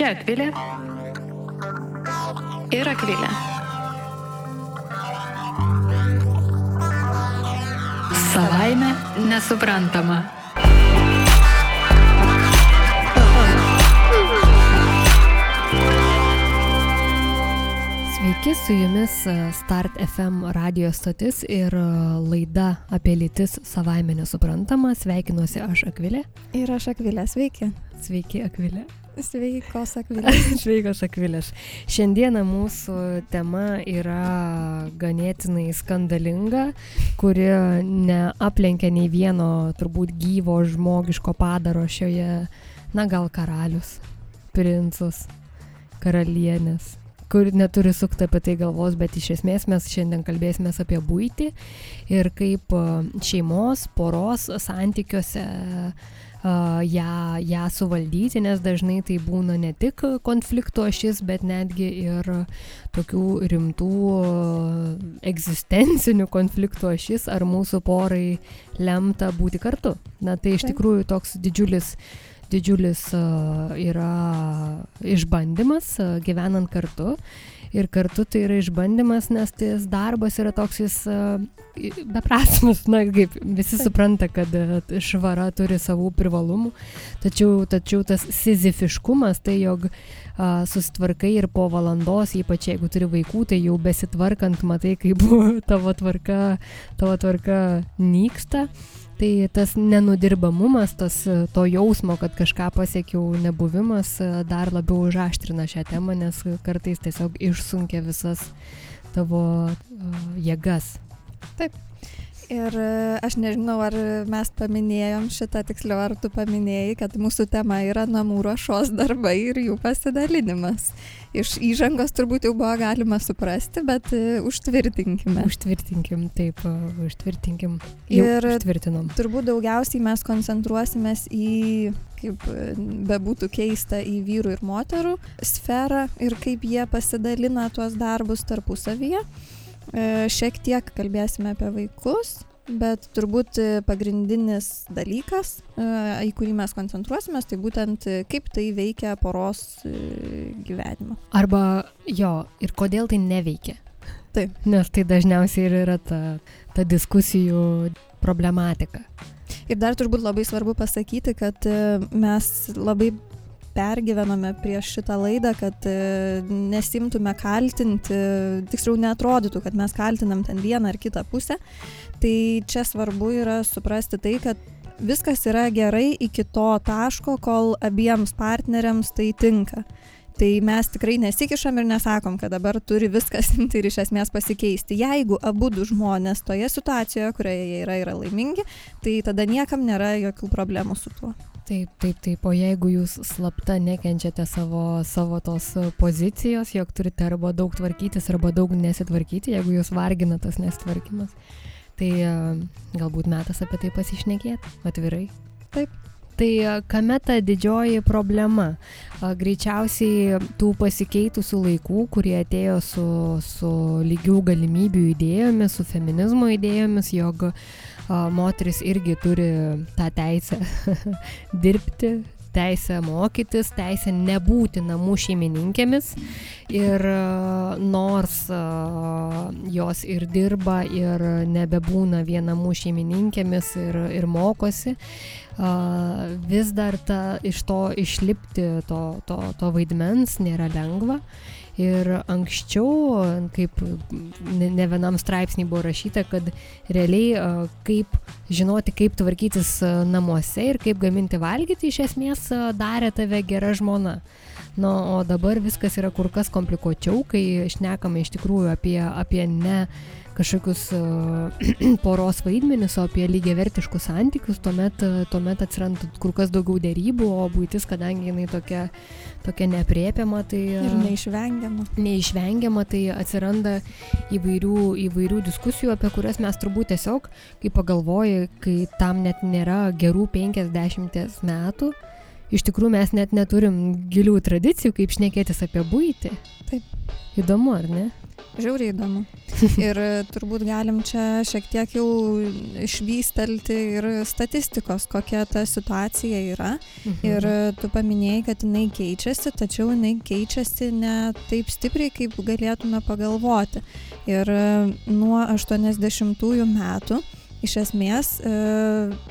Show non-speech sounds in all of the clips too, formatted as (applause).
Čia Akvilė ir Akvilė. Savaime nesuprantama. Sveiki, su jumis e, Start FM radio stotis ir e, laida apie lytis savaime nesuprantama. Sveikinuosi aš Akvilė. Ir aš Akvilė, sveiki. Sveiki, Akvilė. Sveikos Akvilės. (laughs) Sveikos Akvilės. Šiandieną mūsų tema yra ganėtinai skandalinga, kuri neaplenkia nei vieno turbūt gyvo žmogiško padaro šioje, na gal karalius, princus, karalienės kur neturi sukti apie tai galvos, bet iš esmės mes šiandien kalbėsime apie būtį ir kaip šeimos, poros santykiuose uh, ją, ją suvaldyti, nes dažnai tai būna ne tik konflikto ašis, bet netgi ir tokių rimtų egzistencinių konfliktų ašis, ar mūsų porai lemta būti kartu. Na tai iš tikrųjų toks didžiulis didžiulis yra išbandymas gyvenant kartu. Ir kartu tai yra išbandymas, nes tas darbas yra toks jis beprasmis, na kaip visi supranta, kad švara turi savų privalumų, tačiau, tačiau tas sizifiškumas, tai jog a, susitvarkai ir po valandos, ypač jeigu turi vaikų, tai jau besitvarkant matai, kaip (laughs) tavo tvarka, tavo tvarka nyksta tai tas nenudirbamumas, tas to jausmo, kad kažką pasiekiau nebuvimas, dar labiau užaštrina šią temą, nes kartais tiesiog išsunkia visas tavo jėgas. Taip. Ir aš nežinau, ar mes paminėjom šitą, tiksliau, ar tu paminėjai, kad mūsų tema yra namų ruošos darbai ir jų pasidalinimas iš įžangos turbūt jau buvo galima suprasti, bet uh, užtvirtinkime. Užtvirtinkim, taip, uh, užtvirtinkim. Jau ir užtvirtinom. Turbūt daugiausiai mes koncentruosimės į, kaip e, bebūtų keista, į vyrų ir moterų sferą ir kaip jie pasidalina tuos darbus tarpusavyje. Uh, šiek tiek kalbėsime apie vaikus, bet turbūt e, pagrindinis dalykas, e, į kurį mes koncentruosimės, tai būtent e, kaip tai veikia poros gyvenimą. Arba jo, ir kodėl tai neveikia. Taip. Nes tai dažniausiai ir yra ta, ta diskusijų problematika. Ir dar turbūt labai svarbu pasakyti, kad mes labai pergyvenome prieš šitą laidą, kad nesimtume kaltinti, tiksliau netrodytų, kad mes kaltinam ten vieną ar kitą pusę, tai čia svarbu yra suprasti tai kad viskas yra gerai iki to taško kol abiems partneriams tai tinka tai mes tikrai nesikišam ir nesakom, kad dabar turi viskas imti (laughs) ir iš esmės pasikeisti. Jeigu abu du žmonės toje situacijoje, kurioje jie yra, yra laimingi, tai tada niekam nėra jokių problemų su tuo. Taip, taip, taip, o jeigu jūs slapta nekenčiate savo, savo tos pozicijos, jog turite arba daug tvarkytis, arba daug nesitvarkyti, jeigu jūs vargina tas nesitvarkymas, Tai e, galbūt metas apie tai pasišnekėti atvirai. Taip. Tai e, kame ta didžioji problema? Greičiausiai tų pasikeitusių laikų, kurie atėjo su, su lygių galimybių idėjomis, su feminizmo idėjomis, jog moteris irgi turi tą teisę (laughs) dirbti, teisę mokytis, teisę nebūti namų šeimininkėmis. Ir nors jos ir dirba, ir nebebūna vien namų šeimininkėmis ir, ir mokosi, vis dar ta, iš to išlipti to, to, to vaidmens nėra lengva. Ir anksčiau, kaip ne, vienam straipsnį buvo rašyta, kad realiai kaip žinoti, kaip tvarkytis namuose ir kaip gaminti valgyti, iš esmės darė tave gera žmona. Na, o dabar viskas yra kur kas komplikuočiau, kai šnekame iš tikrųjų apie, apie ne kažkokius uh, (clears throat) poros vaidmenis, o apie lygiavertiškus santykius, tuomet, tuomet atsiranda kur kas daugiau dėrybų, o būtis, kadangi jinai tokia, tokia nepriepiama, tai... Ir neišvengiama. Neišvengiama, tai atsiranda įvairių, įvairių diskusijų, apie kurias mes turbūt tiesiog, kai pagalvoji, kai tam net nėra gerų 50 metų, iš tikrųjų mes net neturim gilių tradicijų, kaip šnekėtis apie būtį. Taip. Įdomu, ar ne? Žiauriai įdomu. (laughs) Ir e, turbūt galim čia šiek tiek jau išvystelti ir statistikos, kokia ta situacija yra. Mhm. Ir e, tu paminėjai, kad jinai keičiasi, tačiau jinai keičiasi ne taip stipriai, kaip galėtume pagalvoti. Ir e, nuo 80-ųjų metų iš esmės e,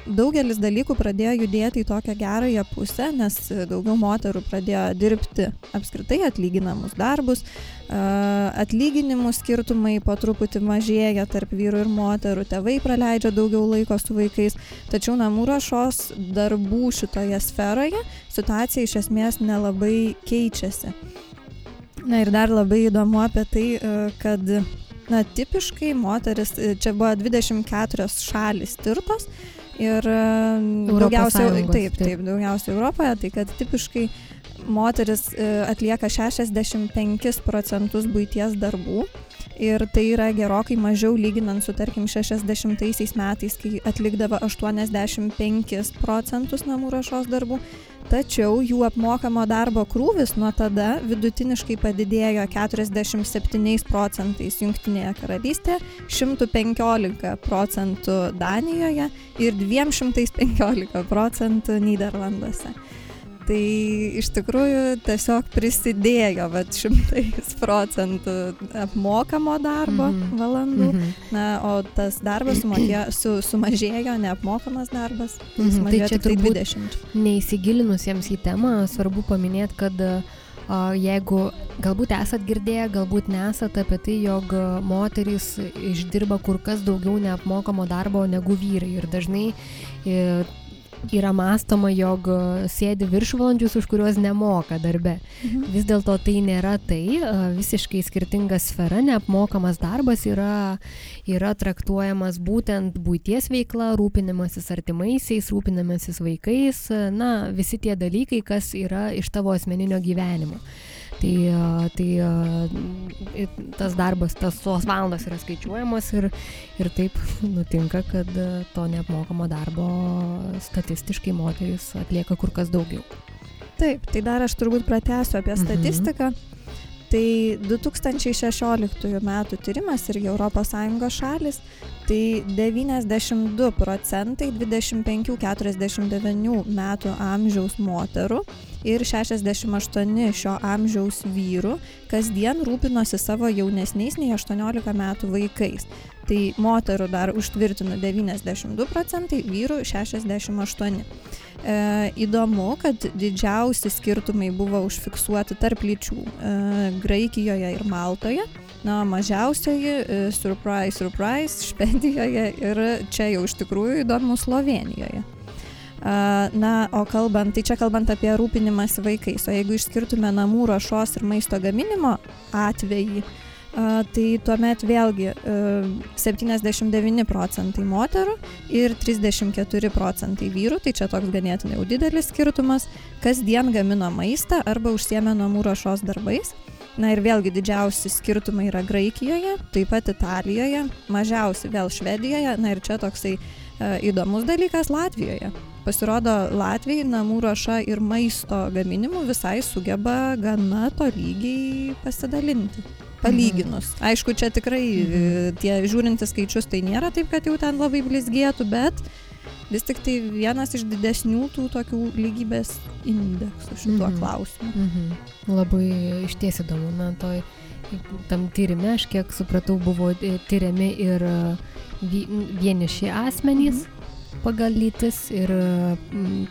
daugelis dalykų pradėjo judėti į tokią gerąją pusę, nes daugiau moterų pradėjo dirbti apskritai atlyginamus darbus, e, atlyginimų skirtumai po truputį mažėja tarp vyrų ir moterų, tėvai praleidžia daugiau laiko su vaikais, tačiau namų rašos darbų šitoje sferoje situacija iš esmės nelabai keičiasi. Na ir dar labai įdomu apie tai, e, kad na, tipiškai moteris, e, čia buvo 24 šalis tirtos ir e, daugiausiai, Sąjungos, taip, taip. taip, daugiausiai Europoje, tai kad tipiškai moteris e, atlieka 65 procentus būties darbų. Ir tai yra gerokai mažiau lyginant su, tarkim, 60 metais, kai atlikdavo 85 procentus namų rašos darbų. Tačiau jų apmokamo darbo krūvis nuo tada vidutiniškai padidėjo 47 procentais Junktinėje karalystėje, 115 procentų Danijoje ir 215 procentų Niderlanduose. Tai iš tikrųjų tiesiog prisidėjo vat, šimtais procentų apmokamo darbo Mhm. valandų. Mhm. Na, o tas darbas sumokėjo, su, sumažėjo, neapmokamas darbas, tai Mhm, tai sumažėjo čia tik tai turbūt 20. Neįsigilinusiems į temą, svarbu paminėti, kad jeigu galbūt esat girdėję, galbūt nesat apie tai, jog moterys išdirba kur kas daugiau neapmokamo darbo negu vyrai. Ir dažnai yra mąstoma, jog a, sėdi viršvalandžius, už kuriuos nemoka darbe. Mhm. Vis dėlto tai nėra tai, a, visiškai skirtinga sfera, neapmokamas darbas yra, yra traktuojamas būtent būties veikla, rūpinimasis artimaisiais, rūpinimasis vaikais, a, na, visi tie dalykai, kas yra iš tavo asmeninio gyvenimo. Tai, tai i- tas darbas, tas tos valandos yra skaičiuojamos ir, ir taip (laughs) nutinka, kad to neapmokamo darbo statistiškai moteris atlieka kur kas daugiau. Taip, tai dar aš turbūt pratęsiu apie Mhm. Tai 2016 metų tyrimas irgi ES šalis, tai 92 procentai 25-49 metų amžiaus moterų ir 68 šio amžiaus vyrų kasdien rūpinosi savo jaunesniais nei 18 metų vaikais. Tai moterų dar užtvirtino 92 procentai, vyrų 68. E, įdomu, kad didžiausi skirtumai buvo užfiksuoti tarp lyčių e, Graikijoje ir Maltoje. Na, mažiausioji, e, surprise, surprise, (laughs) Švedijoje ir čia jau iš tikrųjų įdomu Slovenijoje. A, Na, o kalbant, tai čia kalbant apie rūpinimąsi vaikais, o jeigu išskirtume namų ruošos ir maisto gaminimo atvejį, tai tuomet vėlgi e, 79 procentai moterų ir 34 procentai vyrų, tai čia toks ganėtinai jau didelis skirtumas, kasdien gamino maistą arba užsiemė namų ruošos darbais. Na ir vėlgi didžiausi skirtumai yra Graikijoje, taip pat Italijoje, mažiausi vėl Švedijoje, na ir čia toksai e, įdomus dalykas Latvijoje. Pasirodo, Latvijai namų ruoša ir maisto gaminimu visai sugeba gana tolygiai pasidalinti. Palyginus. Aišku, čia tikrai e, tie žiūrintis skaičius tai nėra taip, kad jau ten labai blizgėtų, bet vis tik tai vienas iš didesnių tų tokių lygybės indeksų šituo Mhm. klausimu. Mhm. Labai iš ties įdomu, na, toj, tam tyrime, aš kiek supratau, buvo e, tyriami ir e, vi- vieniši asmenys pagal lytis ir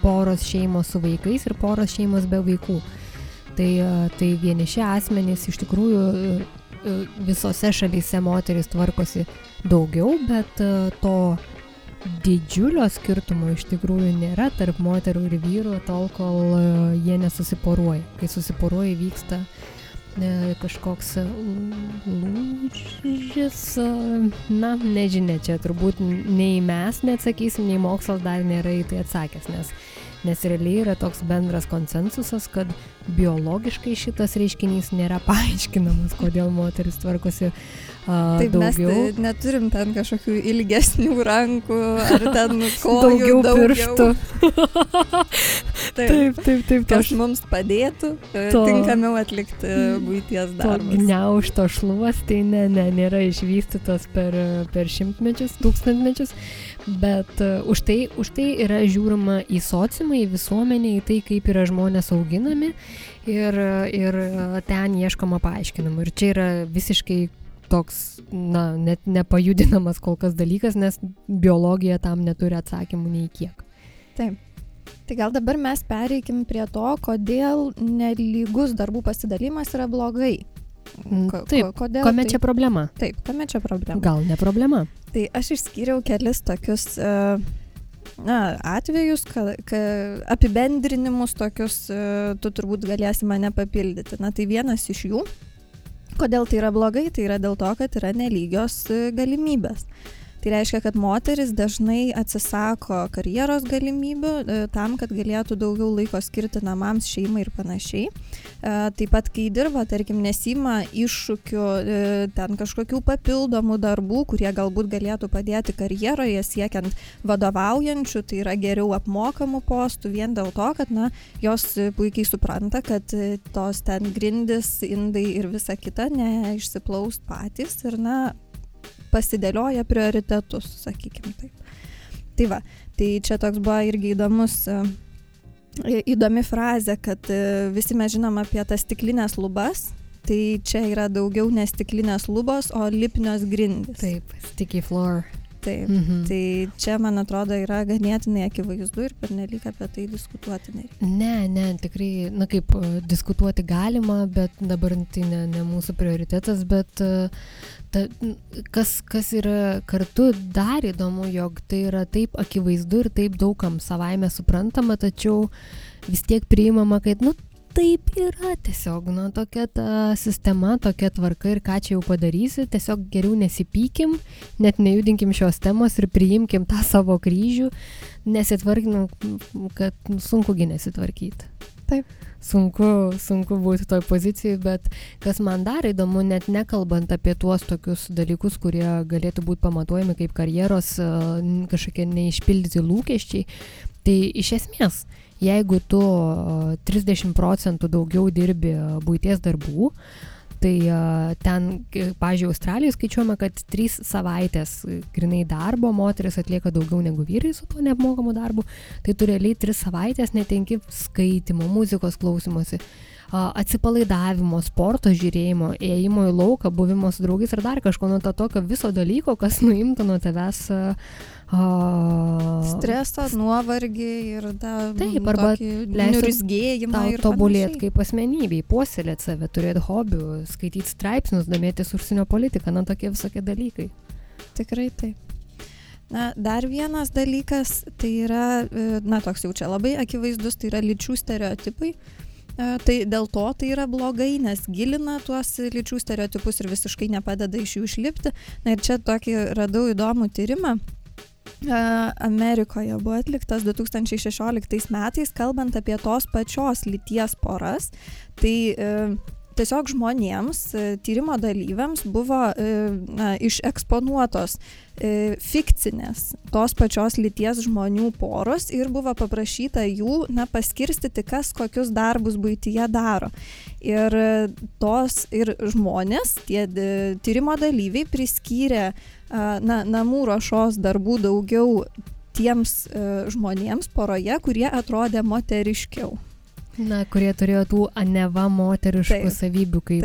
poros šeimos su vaikais ir poros šeimos be vaikų. Tai, tai vieniši asmenys iš tikrųjų visose šalyse moteris tvarkosi daugiau, bet e, to didžiulio skirtumo iš tikrųjų nėra tarp moterų ir vyrų tol, kol e, jie nesusiporuoja. Kai susiporuoja vyksta e, kažkoks lūžis, na, nežinia, čia turbūt nei mes neatsakysim, nei mokslas dar nėra į tai atsakęs, nes Nes realiai yra toks bendras konsensusas, kad biologiškai šitas reiškinys nėra (laughs) paaiškinamas, kodėl moteris tvarkosi a, Taip, mes daugiau. tai neturim ten kažkokių ilgesnių rankų ar (laughs) ten kojų Daugiau daugiau. pirštų. (laughs) Taip, Taip, taip, taip. kas mums padėtų e, To- tinkamiau atlikti būties To darbus. gniaušto šluostai ne, ne, nėra išvystytos per, per šimtmečius, tūkstantmečius, bet uh, už, tai, už tai yra žiūrima į sociumą, į visuomenę, į tai, kaip yra žmonės auginami ir, ir uh, ten ieškoma paaiškinimų. Ir čia yra visiškai toks, na, net nepajudinamas kol kas dalykas, nes biologija tam neturi atsakymų nei kiek. Taip. Tai gal dabar mes pereikim prie to, kodėl nelygus darbų pasidalimas yra blogai. Mm, Ko- taip, ko- kodėl Kame tai- čia problema? Taip, kame čia problema? Gal ne problema? Tai aš išskyriau kelis tokius e, na, atvejus, ka, ka, apibendrinimus tokius, e, tu turbūt galėsi mane papildyti. Na tai vienas iš jų, kodėl tai yra blogai, tai yra dėl to, kad yra nelygios e, galimybės. Tai reiškia, kad moteris dažnai atsisako karjeros galimybių e, tam, kad galėtų daugiau laiko skirti namams, šeimai ir panašiai. E, Taip pat, kai dirba, tarkim, nesima iššūkių, e, ten kažkokių papildomų darbų, kurie galbūt galėtų padėti karjeroje siekiant vadovaujančių, tai yra geriau apmokamų postų, vien dėl to, kad, na, jos puikiai supranta, kad tos ten grindis, indai ir visa kita neišsiplaus patys ir, na, pasidėlioja prioritetus, sakykime taip. Tai va, tai čia toks buvo irgi įdomus, e, įdomi frazė, kad e, visi mes žinom apie tas stiklinės lubas, tai čia yra daugiau ne stiklinės lubos, o lipnios grindys. Taip, sticky floor. Taip. Mhm. Tai čia, man atrodo, yra ganėtinai akivaizdu ir pernelyg apie tai diskutuoti nereikia. Ne, ne, tikrai, na kaip, e, diskutuoti galima, bet dabar tai ne, ne mūsų prioritetas, bet e, ta, kas, kas yra kartu dar įdomu, jog tai yra taip akivaizdu ir taip daugam savaime suprantama, tačiau vis tiek priimama, kad, nu, taip yra tiesiog, na, tokia ta sistema, tokia tvarka ir ką čia jau padarysi, tiesiog geriau nesipykim, net nejudinkim šios temos ir priimkim tą savo kryžių, nesitvarkinam, kad nu, sunkugi nesitvarkyti. Taip. Sunku, sunku būti toj pozicijai, bet kas man dar įdomu, net nekalbant apie tuos tokius dalykus, kurie galėtų būti pamatuojami kaip karjeros kažkokie neišpildyti lūkesčiai, tai iš esmės, jeigu tu a, 30 procentų daugiau dirbi būties darbų, Tai ten, pavyzdžiui, Australijoje skaičiuojama, kad 3 savaitės grinai darbo moteris atlieka daugiau negu vyrai su tuo neapmokamu darbu. Tai tu realiai 3 savaitės netenki skaitimo, muzikos klausimuose, atsipalaidavimo, sporto žiūrėjimo, ėjimo į lauką, buvimo su draugais ir dar kažko nuo to tokio viso dalyko, kas nuimtų nuo tavęs a, a, Stresą, nuovargį ir tą Taip, arba tau ir tobulėti kaip asmenybei, puoselėti save, turėti hobių, skaityti straipsnius, domėtis užsienio politiką, na tokie visokie dalykai. Tikrai taip. Na, dar vienas dalykas, tai yra, e, na, toks jau čia labai akivaizdus, tai yra lyčių stereotipai. E, Tai dėl to tai yra blogai, nes gilina tuos lyčių stereotipus ir visiškai nepadeda iš jų išlipti. Na ir čia tokį radau įdomų tyrimą. Amerikoje buvo atliktas 2016 metais, kalbant apie tos pačios lyties poras. Tai e, tiesiog žmonėms, e, tyrimo dalyviams buvo e, na, išeksponuotos e, fikcinės tos pačios lyties žmonių poros ir buvo paprašyta jų na, paskirstyti, kas kokius darbus būtyje daro. Ir tos ir žmonės, tie tyrimo dalyviai priskyrė na, namų ruošos darbų daugiau tiems žmonėms poroje, kurie atrodė moteriškiau. Na, kurie turėjo tų aneva moteriškų savybių, kaip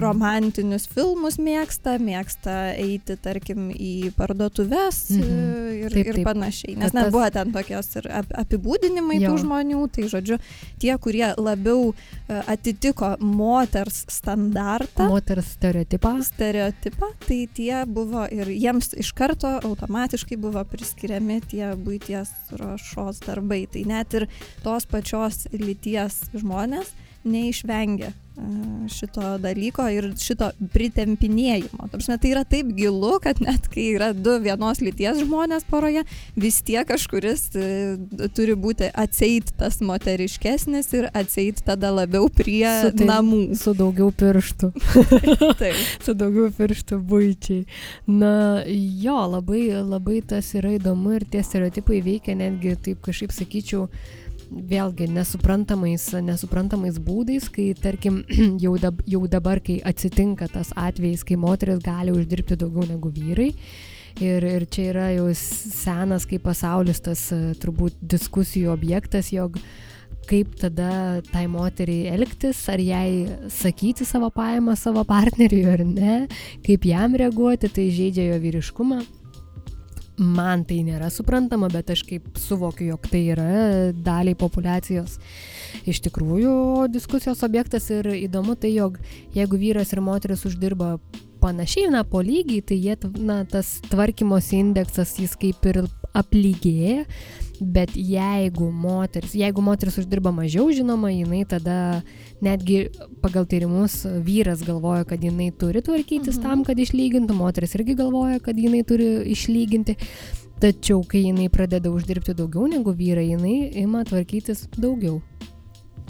romantinius filmus mėgsta, mėgsta eiti, tarkim, į parduotuves Mhm. mhm. ir, Taip, ir taip. panašiai. Nes net buvo ten tokios ir ap- apibūdinimai Jo. tų žmonių, tai žodžiu, tie, kurie labiau e, atitiko moters standartą, moters stereotipą. stereotipą, tai tie buvo ir jiems iš karto automatiškai buvo priskiriami tie būties ruošos darbai. Tai net ir tos pačios lyties žmonės neišvengia e, šito dalyko ir šito pritempinėjimo. Prasme, tai yra taip gilu, kad net kai yra du vienos lyties žmonės poroje, vis tiek kažkuris e, turi būti atseit tas moteriškesnis ir atseit tada labiau prie Su tai- namų. Su daugiau pirštų. (laughs) Taip. su daugiau pirštų būčiai. Na, jo, labai, labai tas yra įdomu ir tie stereotipai veikia netgi, taip kažkaip sakyčiau, vėlgi nesuprantamais, nesuprantamais būdais, kai tarkim (clears throat) jau, dab, jau dabar, kai atsitinka tas atvejis, kai moteris gali uždirbti daugiau negu vyrai. Ir, ir čia yra jau senas kaip pasaulis tas e, turbūt diskusijų objektas, jog kaip tada tai moteriai elgtis, ar jai sakyti savo pajamą savo partneriui ar ne, kaip jam reaguoti, tai žaidžia jo vyriškumą man tai nėra suprantama, bet aš kaip suvokiu, jog tai yra daliai populacijos iš tikrųjų diskusijos objektas ir įdomu tai, jog jeigu vyras ir moteris uždirba panašiai, na, po lygiai, tai jie, na, tas tvarkymosi indeksas jis kaip ir aplygėja, bet jeigu moteris, jeigu moteris uždirba mažiau, žinoma, jinai tada netgi pagal tyrimus vyras galvoja, kad jinai turi tvarkytis Mhm. tam, kad išlygintų, moteris irgi galvoja, kad jinai turi išlyginti. Tačiau, kai jinai pradeda uždirbti daugiau negu vyrai, jinai ima tvarkytis daugiau.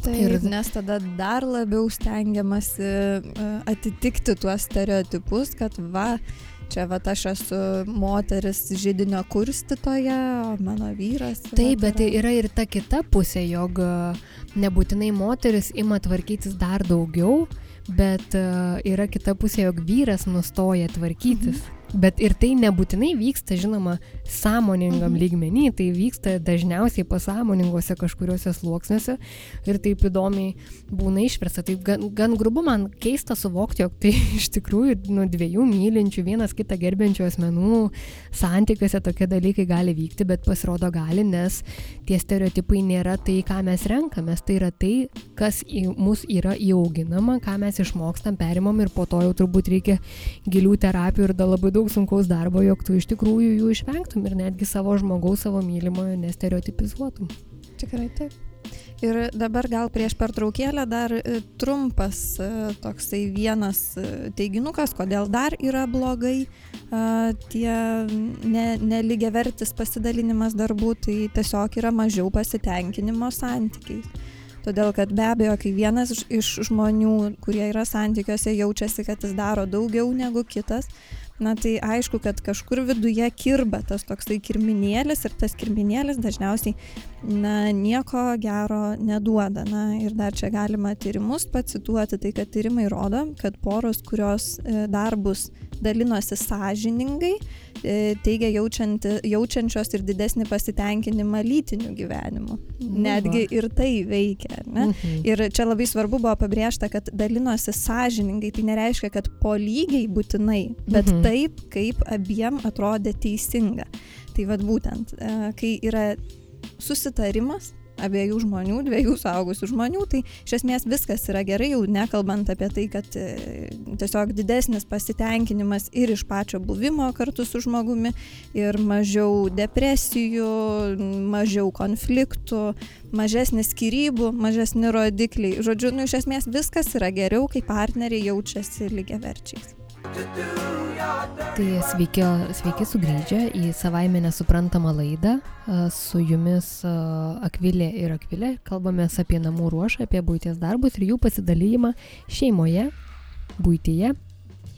Taip, Ir- nes tada dar labiau stengiamasi e, atitikti tuos stereotipus, kad va, čia va aš esu moteris žydinio kurstytoja, o mano vyras. Taip, vat bet tai yra ir ta kita pusė, jog e, nebūtinai moteris ima tvarkytis dar daugiau, bet e, yra kita pusė, jog vyras nustoja tvarkytis. Bet ir tai nebūtinai vyksta, žinoma, sąmoningam Mhm. lygmenį, tai vyksta dažniausiai pasąmoninguose kažkuriuose sluoksniuose ir taip įdomiai būna išversta. Taip gan, gan grubu man keista suvokti, jog tai (laughs) iš tikrųjų nu, dviejų mylinčių, vienas kitą gerbiančių asmenų santykiuose tokie dalykai gali vykti, bet pasirodo gali, nes tie stereotipai nėra tai, ką mes renkamės, tai yra tai, kas į mus yra įauginama, ką mes išmokstam, perimam ir po to jau turbūt reikia gilių terapijų ir dar labai daug sunkaus darbo, jog tu iš tikrųjų jų išvengtum ir netgi savo žmogaus, savo mylimojo nestereotipizuotum. Tikrai taip. Ir dabar gal prieš pertraukėlę dar e, trumpas e, toksai vienas e, teiginukas, kodėl dar yra blogai tie ne, neligiavertis pasidalinimas darbų, tai tiesiog yra mažiau pasitenkinimo santykiais. Todėl, kad be abejo, kai vienas iš žmonių, kurie yra santykiuose, jaučiasi, kad jis daro daugiau negu kitas, na tai aišku, kad kažkur viduje kirba tas toksai kirminėlis ir tas kirminėlis dažniausiai na, nieko gero neduoda. Na, ir dar čia galima tyrimus pacituoti, tai kad tyrimai rodo, kad poros, kurios e, darbus dalinosi sąžiningai, e, teigia jaučianti, jaučiančios ir didesnį pasitenkinimą lytiniu gyvenimu. Nu Netgi ir tai veikia. Ne? Mhm. Ir čia labai svarbu buvo pabrėžta, kad dalinosi sąžiningai, tai nereiškia, kad po lygiai būtinai, bet Mhm. taip, kaip abiem atrodė teisinga. Tai vad būtent, e, kai yra susitarimas abiejų žmonių, dviejų suaugusių žmonių, tai iš esmės viskas yra gerai, jau nekalbant apie tai, kad e, tiesiog didesnis pasitenkinimas ir iš pačio buvimo kartu su žmogumi, ir mažiau depresijų, mažiau konfliktų, mažesnis skirybų, mažesni rodikliai. Žodžiu, nu, iš esmės viskas yra geriau, kai partneriai jaučiasi lygiaverčiais. Tai sveiki, sveiki sugrįžę į savaime nesuprantamą laidą. Su jumis Akvilė ir Akvilė kalbamės apie namų ruošą, apie būties darbus ir jų pasidalymą šeimoje, būtyje,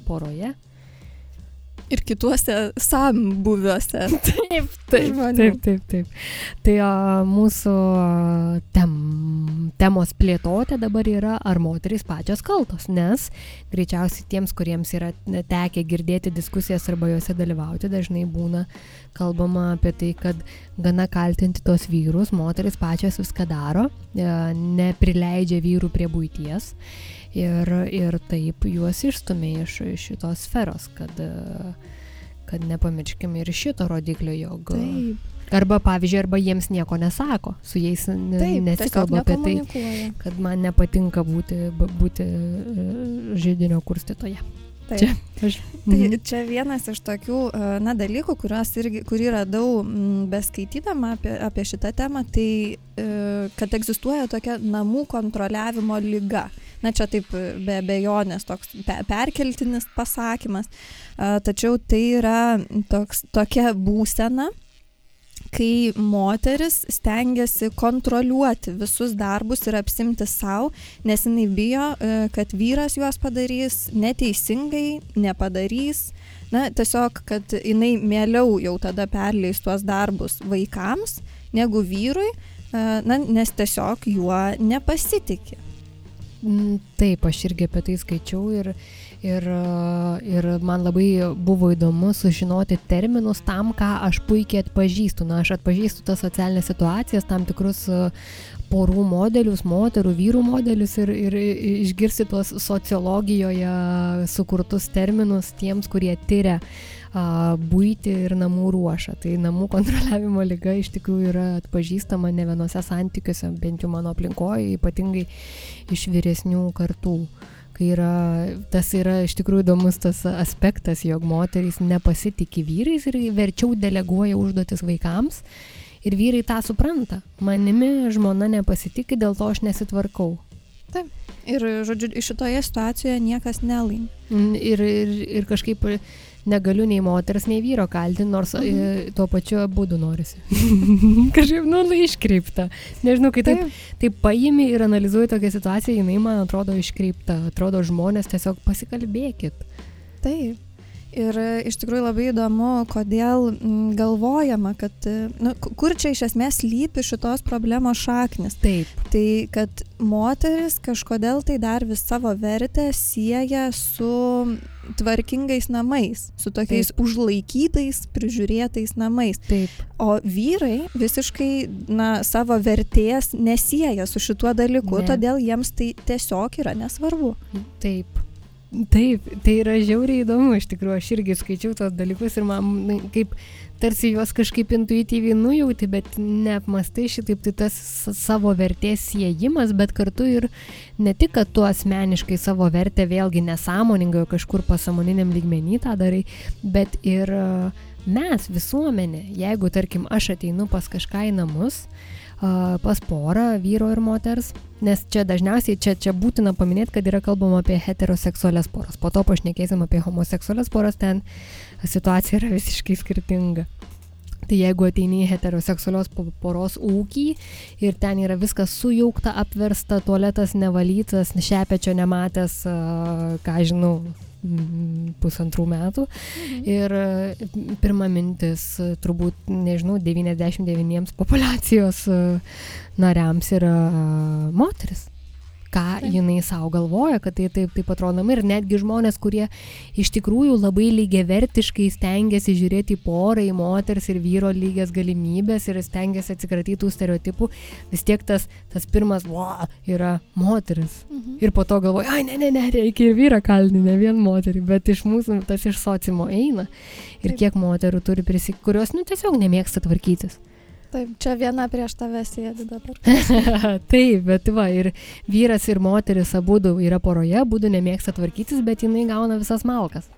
poroje. Ir kituose sambuviuose. (laughs) Taip, taip, Žmonių. taip, taip, taip. Tai a, mūsų tem, temos plėtotė dabar yra, ar moterys pačios kaltos, nes greičiausiai tiems, kuriems yra tekę girdėti diskusijas arba juose dalyvauti, dažnai būna kalbama apie tai, kad gana kaltinti tos vyrus, moteris pačios viską daro, e, neprileidžia vyrų prie būties ir, ir taip juos išstumia iš šitos sferos, kad, kad nepamirškime ir šito rodiklio, jog Taip, arba pavyzdžiui, arba jiems nieko nesako, su jais nesikalba apie tai, kad man nepatinka būti, būti e, žydinio kurstytoje. Taip. Čia, aš, Tai Mhm. čia vienas iš tokių e, na, dalykų, irgi, kurį radau beskaitydama apie, apie šitą temą, tai e, kad egzistuoja tokia namų kontroliavimo lyga. Na čia taip e, be abejonės toks pe, perkeltinis pasakymas, e, tačiau tai yra toks, tokia būsena, kai moteris stengiasi kontroliuoti visus darbus ir apsimti savo, nes jinai bijo, e, kad vyras juos padarys neteisingai, nepadarys. Na, tiesiog, kad jinai mieliau jau tada perleis tuos darbus vaikams negu vyrui, na, nes tiesiog juo nepasitikė. Taip, aš irgi apie tai skaičiau ir, ir, ir man labai buvo įdomu sužinoti terminus tam, ką aš puikiai atpažįstu. Na, aš atpažįstu tas socialinės situacijas, tam tikrus a, porų modelius, moterų, vyrų modelius ir, ir išgirsti tuos sociologijoje sukurtus terminus tiems, kurie tyria a, būti ir namų ruošą. Tai namų kontroliavimo lyga iš tikrųjų yra atpažįstama ne vienose santykiuose, bent jau mano aplinkoje, ypatingai iš vyresnių kartų. Kai yra, tas yra iš tikrųjų įdomus tas aspektas, jog moterys nepasitikė vyrais ir verčiau deleguoja užduotis vaikams. Ir vyrai tą supranta. Manimi žmona nepasitikė, dėl to aš nesitvarkau. Ir, žodžiu, šitoje situacijoje niekas nelaimi. Mm, Ir, ir, ir kažkaip negaliu nei moters, nei vyro kaltinti, nors mhm. Mhm. tuo pačiu būdu norisi. (laughs) kažkaip, nu, nu, iškreipta. Nežinau, kai taip, taip paimi ir analizuoji tokią situaciją, jinai man atrodo iškreipta. Atrodo, žmonės tiesiog pasikalbėkit. Taip. Ir e, iš tikrųjų labai įdomu, kodėl galvojama, kad, e, nu, ku- kur čia iš esmės lypi šitos problemos šaknis. Taip. Tai kad moteris kažkodėl tai dar vis savo vertę sieja su tvarkingais namais, su tokiais Taip. užlaikytais, prižiūrėtais namais. Taip. O vyrai visiškai na, savo vertės nesieja su šituo dalyku, Ne. todėl jiems tai tiesiog yra nesvarbu. Taip. Taip, tai yra žiauriai įdomu, iš tikrųjų, aš irgi skaičiau tos dalykus ir man kaip tarsi juos kažkaip intuityviai nujauti, bet neapmastai šitaip, tai tas savo vertės siejimas, bet kartu ir ne tik, kad tu asmeniškai savo vertę vėlgi nesąmoningai kažkur pasamoniniam lygmenį tą darai, bet ir mes, visuomenė, jeigu tarkim aš ateinu pas kažką į namus, a, pas porą vyro ir moters, nes čia dažniausiai čia, čia būtina paminėti, kad yra kalbama apie heteroseksualias poras. Po to pašnekėsim apie homoseksualias poras, ten situacija yra visiškai skirtinga. Tai jeigu ateini į heteroseksualios po- poros ūkį ir ten yra viskas sujaukta, apversta, tualetas nevalytas, šepečio nematęs, ką žinau, pusantrų metų. Ir e, pirma mintis, e, turbūt, nežinau, 99 populacijos e, nariams yra moteris. Ką jinai savo galvoja, kad tai taip, taip atrodo. Ir netgi žmonės, kurie iš tikrųjų labai lygiavertiškai stengiasi žiūrėti į porą, į moters ir vyro lygias galimybės ir stengiasi atsikratyti tų stereotipų, vis tiek tas, tas pirmas, wow, yra moteris. Mhm. Ir po to galvoju, ai, ne, ne, ne, reikia ir vyrą kaltinti, ne vien moterį, bet iš mūsų tas iš sociumo eina. Ir Taip. kiek moterų turi prisik, kurios, nu, tiesiog nemėgsta tvarkytis. Taip, čia viena prieš tave sėdi dabar. (laughs) Taip, bet va, ir vyras ir moteris abu yra poroje, abu nemėgsta tvarkytis, bet jinai gauna visas malkas.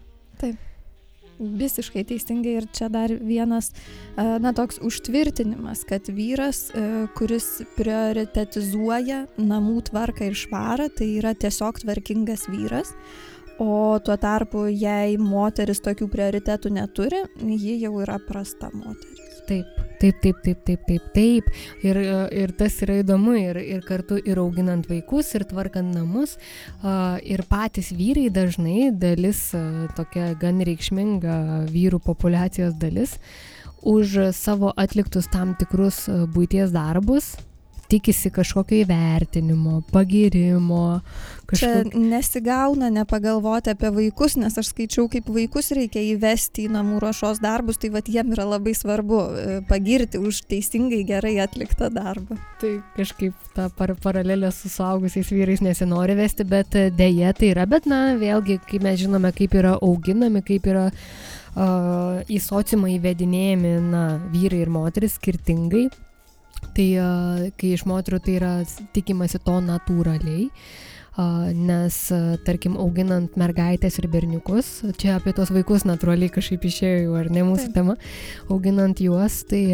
Visiškai teisingai ir čia dar vienas, na, toks užtvirtinimas, kad vyras, e, kuris prioritetizuoja namų tvarką ir švarą, tai yra tiesiog tvarkingas vyras. O tuo tarpu, jei moteris tokių prioritetų neturi, ji jau yra prasta moteris. Taip, taip, taip, taip, taip, taip, taip. Ir, e, ir tas yra įdomu ir, ir kartu ir auginant vaikus, ir tvarkant namus. Ir patys vyrai dažnai dalis, a, tokia gan reikšminga vyrų populacijos dalis, už savo atliktus tam tikrus a, būties darbus tikisi kažkokio įvertinimo, pagirimo, Čia kažkokio... nesigauna nepagalvoti apie vaikus, nes aš skaičiau, kaip vaikus reikia įvesti į namų ruošos darbus, tai vad jiem yra labai svarbu e, pagirti už teisingai gerai atliktą darbą. Tai kažkaip tą par paralelę su suaugusiais vyrais nesinori vesti, bet dėje tai yra, bet na, vėlgi, kai mes žinome, kaip yra auginami, kaip yra uh, į sociumą įvedinėjami, na, vyrai ir moteris skirtingai. Tai kai iš moterų tai yra tikimasi to natūraliai, nes, tarkim, auginant mergaitės ir berniukus, čia apie tos vaikus natūraliai kažkaip išėjo jau, ar ne mūsų Taip. tema, auginant juos, tai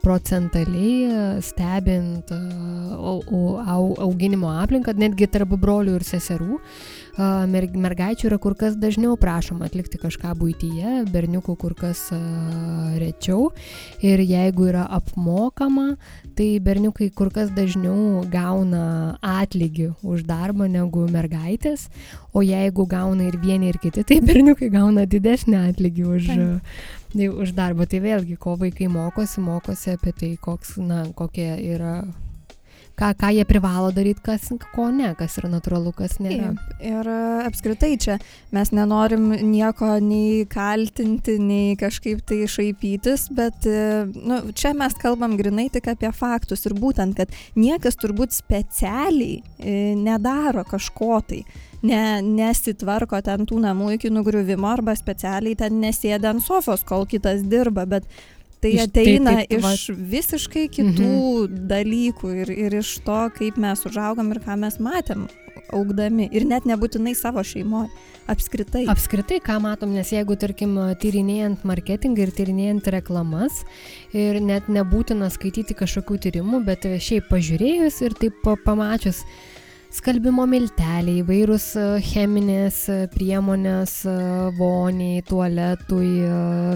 procentaliai stebint auginimo aplinką, netgi tarp brolių ir seserų, mergaičių yra kur kas dažniau prašoma atlikti kažką būtyje, berniukų kur kas rečiau. Ir jeigu yra apmokama, tai berniukai kur kas dažniau gauna atlygį už darbą negu mergaitės, o jeigu gauna ir vieni ir kiti, tai berniukai gauna didesnį atlygį už, tai, už darbą. Tai vėlgi, ko vaikai mokosi, mokosi apie tai, koks, na, kokie yra ką, ką jie privalo daryti, kas ko ne, kas yra natūralu, kas. Taip. Ir e, apskritai čia mes nenorim nieko nei kaltinti, nei kažkaip tai šaipytis, bet e, nu, čia mes kalbam grinai tik apie faktus ir būtent, kad niekas turbūt specialiai e, nedaro kažko tai. Ne, nesitvarko ten tų namų iki nugriuvimo arba specialiai ten nesėda ant sofos, kol kitas dirba, bet tai Iš- tai ateina taip, va- iš visiškai kitų dalykų ir, ir iš to, kaip mes užaugam ir ką mes matėm augdami. Ir net nebūtinai savo šeimoje. Apskritai. Apskritai, ką matom, nes jeigu, tarkim, tyrinėjant marketingą ir tyrinėjant reklamas, ir net nebūtina skaityti kažkokių tyrimų, bet šiaip pažiūrėjus ir taip pa- pamačius skalbimo milteliai, įvairūs e, cheminės e, priemonės e, voniai, tualetui,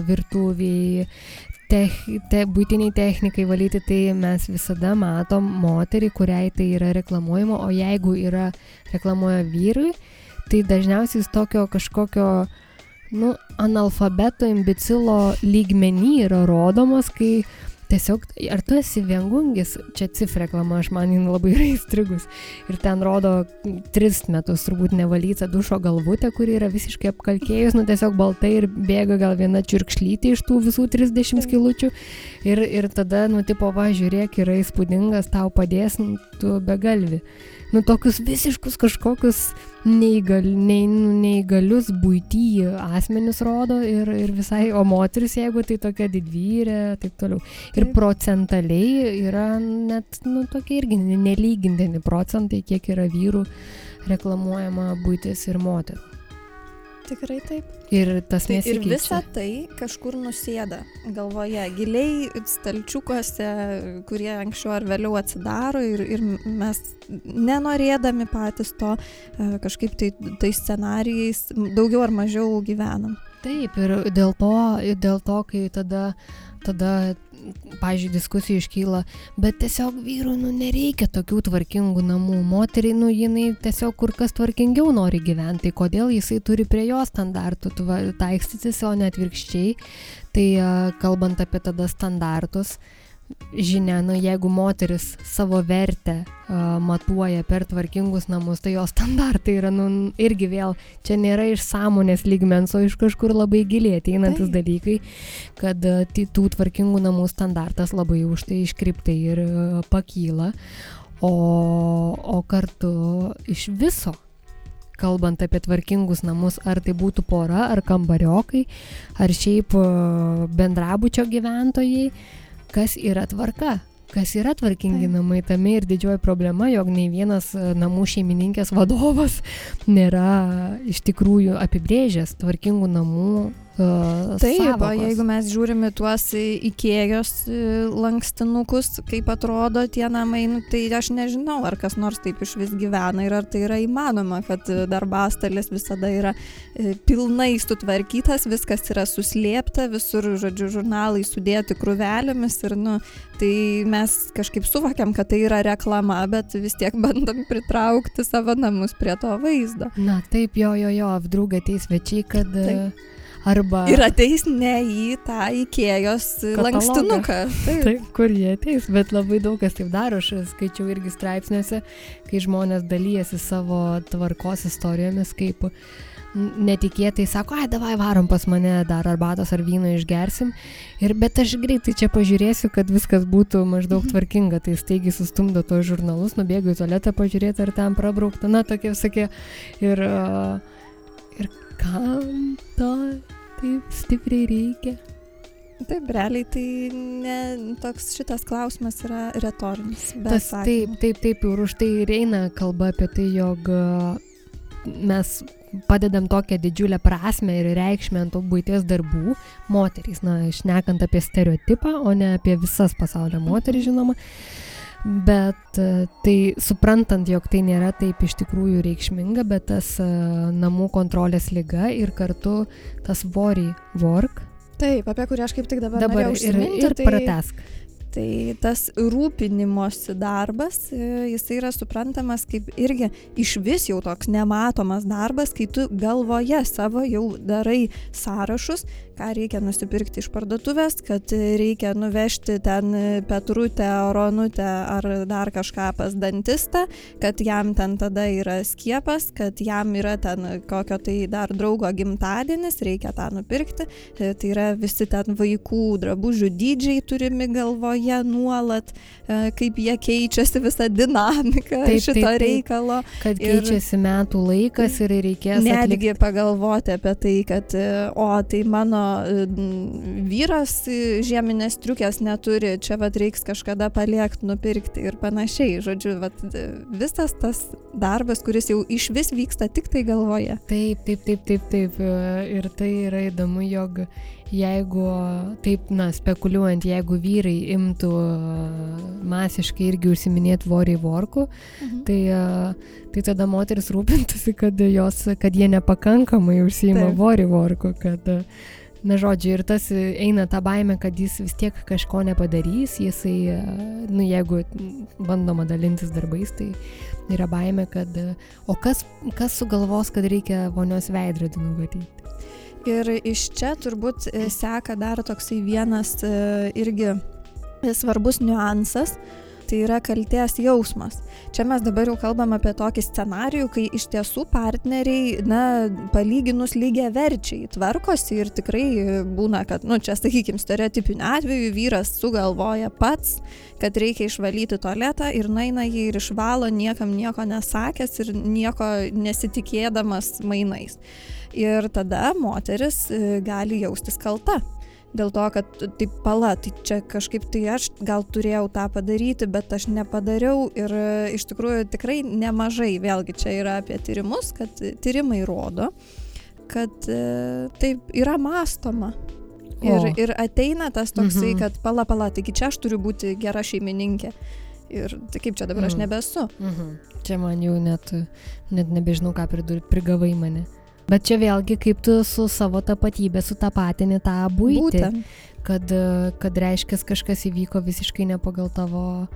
virtuviai, tech, te, būtiniai technikai valyti, tai mes visada matom moterį, kuriai tai yra reklamuojama, o jeigu yra reklamuoja vyrui, tai dažniausiai jis tokio kažkokio, nu, analfabeto, imbecilo lygmenį yra rodomas, kai tiesiog, ar tu esi viengungis, čia cif reklama, aš man jin labai yra įstrigus. Ir ten rodo tris metus turbūt nevalytą dušo galvutę, kuri yra visiškai apkalkėjus, nu tiesiog baltai ir bėga gal viena čirkšlytė iš tų visų 30 skilučių. Ir, ir tada, nu, tipo, va, žiūrėk, yra įspūdingas, tau padės, nu, tu begalvi. Nu, tokius visiškus kažkokius neįgal, nei, nu, neįgalius būty asmenis rodo ir, ir visai, o moteris, jeigu tai tokia didvyrė, taip toliau. Ir procentaliai yra net, nu, tokie irgi nelygindami procentai, kiek yra vyrų reklamuojama būtis ir moterų. Tikrai taip. Ir tas Tai ir nesikeičia. visa tai kažkur nusėda galvoje, giliai stalčiukuose, kurie anksčiau ar vėliau atsidaro ir, ir mes nenorėdami patys to e, kažkaip tai tais scenarijais daugiau ar mažiau gyvenam. Taip, ir dėl to, ir dėl to kai tada, tada pažiūrėjau, diskusijų iškyla, bet tiesiog vyrui, nu, nereikia tokių tvarkingų namų. Moteriai, nu, jinai tiesiog kur kas tvarkingiau nori gyventi, tai kodėl jisai turi prie jo standartų taikstytis, o ne atvirkščiai. Tai kalbant apie tada standartus, žinia, nu, jeigu moteris savo vertę a, matuoja per tvarkingus namus, tai jo standartai yra, nu, irgi vėl, čia nėra iš sąmonės lygmens, o iš kažkur labai giliai ateinantis Taip. dalykai, kad tai tų tvarkingų namų standartas labai už tai iškriptai ir a, pakyla, o, o kartu iš viso kalbant apie tvarkingus namus, ar tai būtų pora, ar kambariokai, ar šiaip bendrabučio gyventojai, kas yra tvarka. Kas yra tvarkingi Taip. namai, tame ir didžioji problema, jog nei vienas a, namų šeimininkės vadovas (laughs) nėra iš tikrųjų apibrėžęs tvarkingų namų Taip, o jeigu mes žiūrime tuos įkėjos lankstinukus, kaip atrodo tie namai, nu, tai aš nežinau, ar kas nors taip iš vis gyvena ir ar tai yra įmanoma, kad e, darbastalis visada yra e, pilnai sutvarkytas, viskas yra suslėpta, visur, žodžiu, žurnalai sudėti krūvelėmis ir, nu, tai mes kažkaip suvokiam, kad tai yra reklama, bet vis tiek bandom pritraukti savo namus prie to vaizdo. Na taip, jo, jo, jo, apdraug ateis svečiai, kad Taip. Arba... Ir ateis ne į tą įkėjos Katalogą. lankstinuką. Taip. Taip, kur jie ateis, bet labai daug kas taip daro, aš skaičiau irgi straipsniuose, kai žmonės dalyjasi savo tvarkos istorijomis, kaip netikėtai sako, ai, davai varom pas mane dar arbatos ar vyno išgersim. Ir bet aš greitai čia pažiūrėsiu, kad viskas būtų maždaug tvarkinga. Tai staigiai sustumdo tos žurnalus, nubėgu į tualetą pažiūrėti, ar ten prabraukta. Na, tokie visokie. Ir, ir kam to taip stipriai reikia? Taip, realiai tai ne, toks šitas klausimas yra retorinis. Tas taip, atsakymų. taip, taip, ir už tai ir eina kalba apie tai, jog a, mes padedam tokią didžiulę prasme ir reikšmę ant tų būties darbų moterys, na, išnekant apie stereotipą, o ne apie visas pasaulio moteris, žinoma. Bet a, tai suprantant, jog tai nėra taip iš tikrųjų reikšminga, bet tas a, namų kontrolės lyga ir kartu tas worry work, Taip, apie kurį aš kaip tik dabar, dabar ir, ir tai, pratesk. tai tas rūpinimosi darbas, e, jis yra suprantamas kaip irgi iš vis jau toks nematomas darbas, kai tu galvoje savo jau darai sąrašus, ką reikia nusipirkti iš parduotuvės, kad reikia nuvežti ten Petrutę, Ronutę ar dar kažką pas dantistą, kad jam ten tada yra skiepas, kad jam yra ten kokio tai dar draugo gimtadienis, reikia tą nupirkti. E, Tai yra visi ten vaikų drabužių dydžiai turimi galvoje nuolat, e, kaip jie keičiasi visą dinamiką Taip, šito taip, taip. reikalo. Kad Ir- keičiasi metų laikas ir reikės atlikti. Netgi pagalvoti apie tai, kad e, o tai mano e, n- vyras e, žieminės triukės neturi, čia vad reiks kažkada paliekti, nupirkti ir panašiai. Žodžiu, vat, e, visas tas darbas, kuris jau iš vis vyksta tik tai galvoje. Taip, taip, taip, taip, taip. e, Ir tai yra įdomu, jog jeigu, taip, na, spekuliuojant, jeigu vyrai imtų masiškai irgi užsiminėti worry worku, tai, e, tai tada moteris rūpintųsi, kad, jos, kad jie nepakankamai užsima Taip. worry worku, kad, na, žodžiu, ir tas eina ta baime, kad jis vis tiek kažko nepadarys, jisai, nu, jeigu bandoma dalintis darbais, tai yra baime, kad, o kas, kas sugalvos, kad reikia vonios veidrodį nuvatyti. Ir iš čia turbūt e, seka dar toksai vienas e, irgi svarbus niuansas. Tai yra kalties jausmas. Čia mes dabar jau kalbam apie tokį scenarijų, kai iš tiesų partneriai, na, palyginus lygiai verčiai tvarkosi ir tikrai būna, kad, nu, čia, sakykime, stereotipiniu atveju vyras sugalvoja pats, kad reikia išvalyti tualetą ir naina jį ir išvalo, niekam nieko nesakęs ir nieko nesitikėdamas mainais. Ir tada moteris e, gali jaustis kalta. Dėl to, kad taip pala, tai čia kažkaip tai aš gal turėjau tą padaryti, bet aš nepadariau ir e, iš tikrųjų tikrai nemažai, vėlgi čia yra apie tyrimus, kad tyrimai rodo, kad e, taip yra mąstoma. Ir, O. ir ateina tas toksai, Mhm. kad pala, pala, taigi čia aš turiu būti gera šeimininkė. Ir tai kaip čia dabar aš Mhm. nebesu. Mhm. Čia man jau net, net nebežinau, ką pridurti, prigavai mane. Bet čia vėlgi, kaip tu su savo tapatybė sutapatini tą būtį, Būtent. kad, kad reiškia kažkas įvyko visiškai ne pagal tavo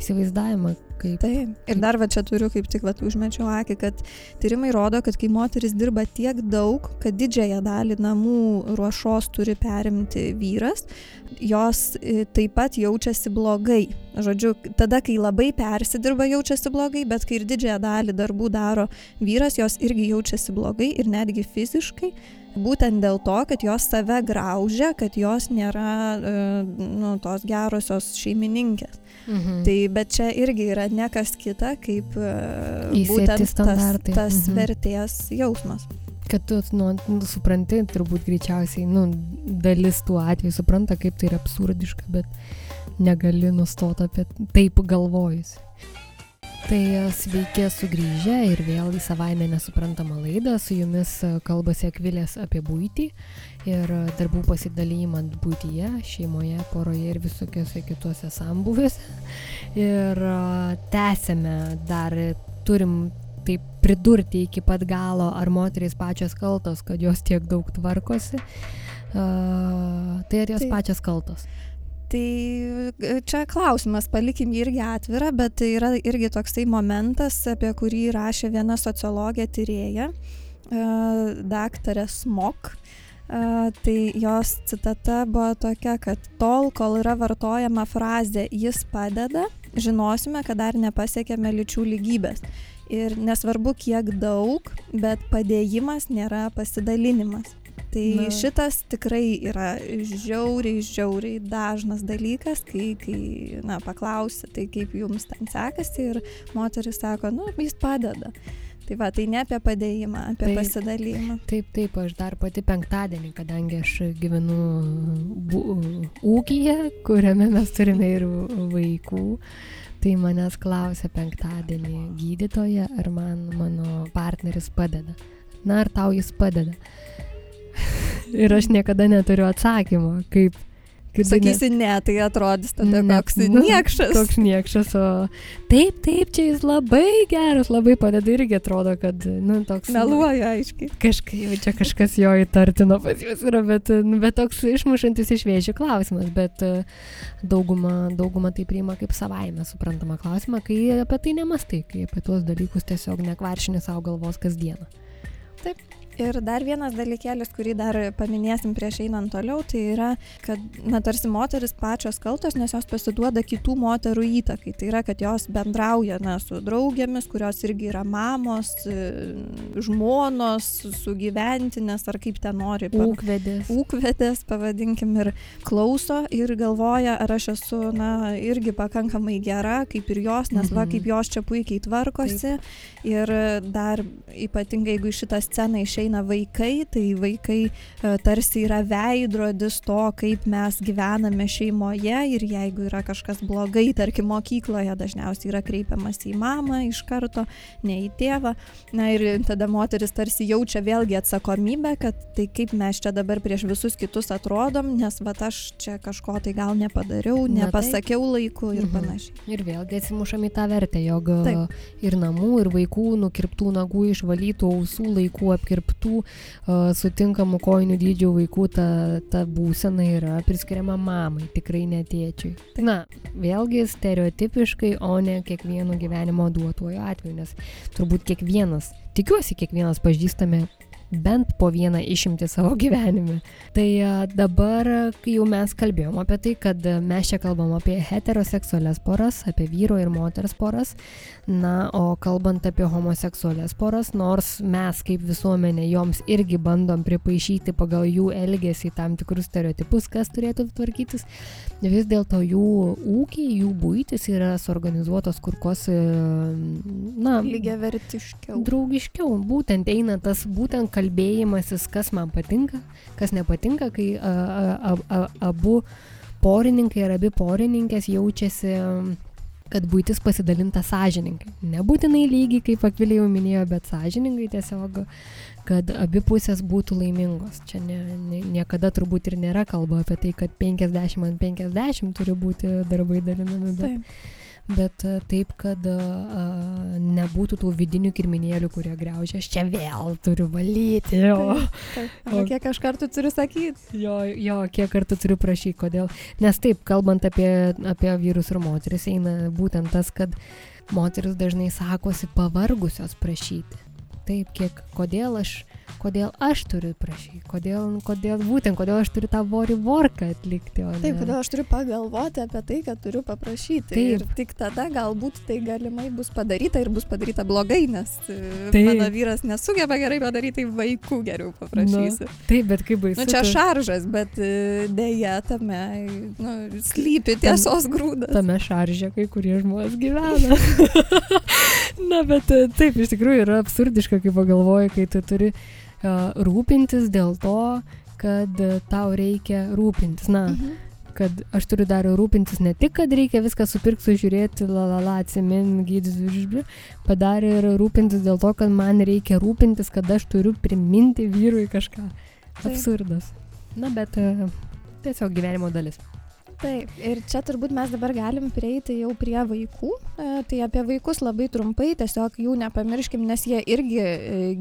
įsivaizdavimą. Kaip... Taip. Ir dar va čia turiu kaip tik va užmečiau akį, kad tyrimai rodo, kad kai moteris dirba tiek daug, kad didžiąją dalį namų ruošos turi perimti vyras, jos e, taip pat jaučiasi blogai. Žodžiu, tada, kai labai persidirba, jaučiasi blogai, bet kai ir didžiąją dalį darbų daro vyras, jos irgi jaučiasi blogai ir netgi fiziškai. Būtent dėl to, kad jos save graužia, kad jos nėra e, nu, tos gerosios šeimininkės. Mhm. Tai bet čia irgi yra ne kas kita, kaip e, Įsėti būtent tas, standartai. tas Mhm. vertės jausmas. Kad tu nu, supranti, turbūt greičiausiai, nu, dalis tų atvejų supranta, kaip tai yra absurdiška, bet negali nustoti apie taip galvojus. Tai e, sveiki sugrįžę ir vėl į savaime nesuprantamą laidą. Su jumis e, kalbasi Akvilės apie būtį ir e, darbų pasidalymą būtyje, šeimoje, poroje ir visokiose kitose sambuvėse. Ir tęsėme dar, turim taip pridurti iki pat galo, ar moterys pačios kaltos, kad jos tiek daug tvarkosi. Uh, tai ar jos Taip. pačios kaltos? Tai e, čia klausimas, palikim jį irgi atvirą, bet tai yra irgi toksai momentas, apie kurį rašė viena sociologė tyrėja, e, daktarė Smok. E, Tai jos citata buvo tokia, kad tol, kol yra vartojama frazė jis padeda, žinosime, kad dar nepasiekėme lyčių lygybės. Ir nesvarbu, kiek daug, bet padėjimas nėra pasidalinimas. Tai Na. Šitas tikrai yra žiauriai, žiauriai dažnas dalykas, kai, kai na, paklausi, tai kaip jums ten sekasi ir moteris sako, nu, jis padeda. Tai va, tai ne apie padėjimą, apie Taip. pasidalymą. Taip, taip, aš dar pati penktadienį, kadangi aš gyvenu bu, ūkyje, kuriame mes turime ir vaikų, tai manęs klausė penktadienį gydytoja, ar man mano partneris padeda. Na, ar tau jis padeda? (laughs) ir aš niekada neturiu atsakymo, kaip... kaip Sakysi ne, tai atrodys tada Ne, koks nu, niekšas. Koks niekšas, o taip, taip, čia jis labai geras, labai padeda irgi atrodo, kad, nu, toks... Meluoja aiškiai. Kažkaip čia kažkas jo įtartino pas jūs yra, bet, bet toks išmušantis iš vėžių klausimas, bet e, dauguma, dauguma tai priima kaip savaime suprantama klausimą, kai apie tai nemastai, kai apie tuos dalykus tiesiog nekvaršini savo galvos kasdieną. Ir dar vienas dalykėlis, kurį dar paminėsim prieš einant toliau, tai yra, kad, na, tarsi moteris pačios kaltos, nes jos pasiduoda kitų moterų įtakai. Tai yra, kad jos bendrauja, na, su draugėmis, kurios irgi yra mamos, žmonos, sugyventinės ar kaip ten nori. pa- Ūkvedės. ūkvedės, pavadinkim, ir klauso ir galvoja, ar aš esu, na, irgi pakankamai gera, kaip ir jos, nes va, Mhm. kaip jos čia puikiai tvarkosi. Ir dar ypatingai, jeigu šitą sceną išeina vaikai, tai vaikai e, tarsi yra veidrodis to, kaip mes gyvename šeimoje ir jeigu yra kažkas blogai, tarkim, mokykloje dažniausiai yra kreipiamas į mamą iš karto, ne į tėvą. Na ir tada moteris tarsi jaučia vėlgi atsakomybę, kad tai kaip mes čia dabar prieš visus kitus atrodom, nes va aš čia kažko tai gal nepadariau, nepasakiau laiku ir Mhm. panašiai. Ir vėlgi atsimušam į tą vertę, jog Taip. ir namų, ir vaikų nukirptų nagų, išvalytų ausų, laikų apkirptų, a, sutinkamų kojinių dydžių vaikų, ta, ta būsena yra priskiriama mamai, tikrai netėčiui. Na, vėlgi stereotipiškai, o ne kiekvieno gyvenimo duotuoju atveju, nes turbūt kiekvienas, tikiuosi kiekvienas pažįstame bent po vieną išimti savo gyvenime. Tai a, dabar, jau mes kalbėjom apie tai, kad mes čia kalbam apie heteroseksualias poras, apie vyro ir moters poras, na, o kalbant apie homoseksualias poras, nors mes kaip visuomenė joms irgi bandom pripaišyti pagal jų elgesį tam tikrus stereotipus, kas turėtų tvarkytis, vis dėlto jų ūkiai, jų būtis yra suorganizuotos kur kas, e, na, Lygiai vertiškiau. draugiškiau. Būtent eina tas būtent kalbėjimasis, kas man patinka, kas nepatinka, kai a, a, a, a, abu porininkai ir abi porininkės jaučiasi kad būtis pasidalinta sąžininkai. Nebūtinai lygiai, kaip Akvilė jau minėjo, bet sąžiningai tiesiog, kad abi pusės būtų laimingos. Čia ne, ne, niekada turbūt ir nėra kalba apie tai, kad 50 ant 50 turi būti darbai dalinami, bet, Taip. Bet a, taip, kad a, a, nebūtų tų vidinių kirminėlių, kurie greužia, aš čia vėl turiu valyti. (laughs) O, Taip. O- O kiek aš kartų turiu sakyti? jo, jo, kiek kartų turiu prašyti, kodėl. Nes taip, kalbant apie, apie vyrus ir moteris, eina būtent tas, kad moteris dažnai sakosi pavargusios prašyti. Taip, kiek, kodėl aš, kodėl aš turiu prašyti, kodėl, kodėl būtent, kodėl aš turiu tą vorį vorką atlikti. o Taip, ne- kodėl aš turiu pagalvoti apie tai, kad turiu paprašyti. Taip. Ir tik tada galbūt tai galimai bus padaryta ir bus padaryta blogai, nes e, Taip. mano vyras nesugeba gerai padaryti, tai vaikų geriau paprašysiu. Taip, bet kaip baisu. Nu, čia šaržas, bet e, dėja tame nu, slypi tiesos grūdas. tame šaržė kai kurie žmonės gyvena. (laughs) Na, bet e, taip, iš tikrųjų yra absurdiška, kai pagalvoji, kai tu turi uh, rūpintis dėl to, kad uh, tau reikia rūpintis. Na, Mhm. kad aš turiu dar rūpintis ne tik, kad reikia viską supirkti, sužiūrėti, la la la, atsimin, gydys, žodžiu, padarė ir rūpintis dėl to, kad man reikia rūpintis, kad aš turiu priminti vyrui kažką. Taip. Absurdas. Na, bet uh, tiesiog gyvenimo dalis. Taip, ir čia turbūt mes dabar galim prieiti jau prie vaikų. E, tai apie vaikus labai trumpai, tiesiog jų nepamirškim, nes jie irgi e,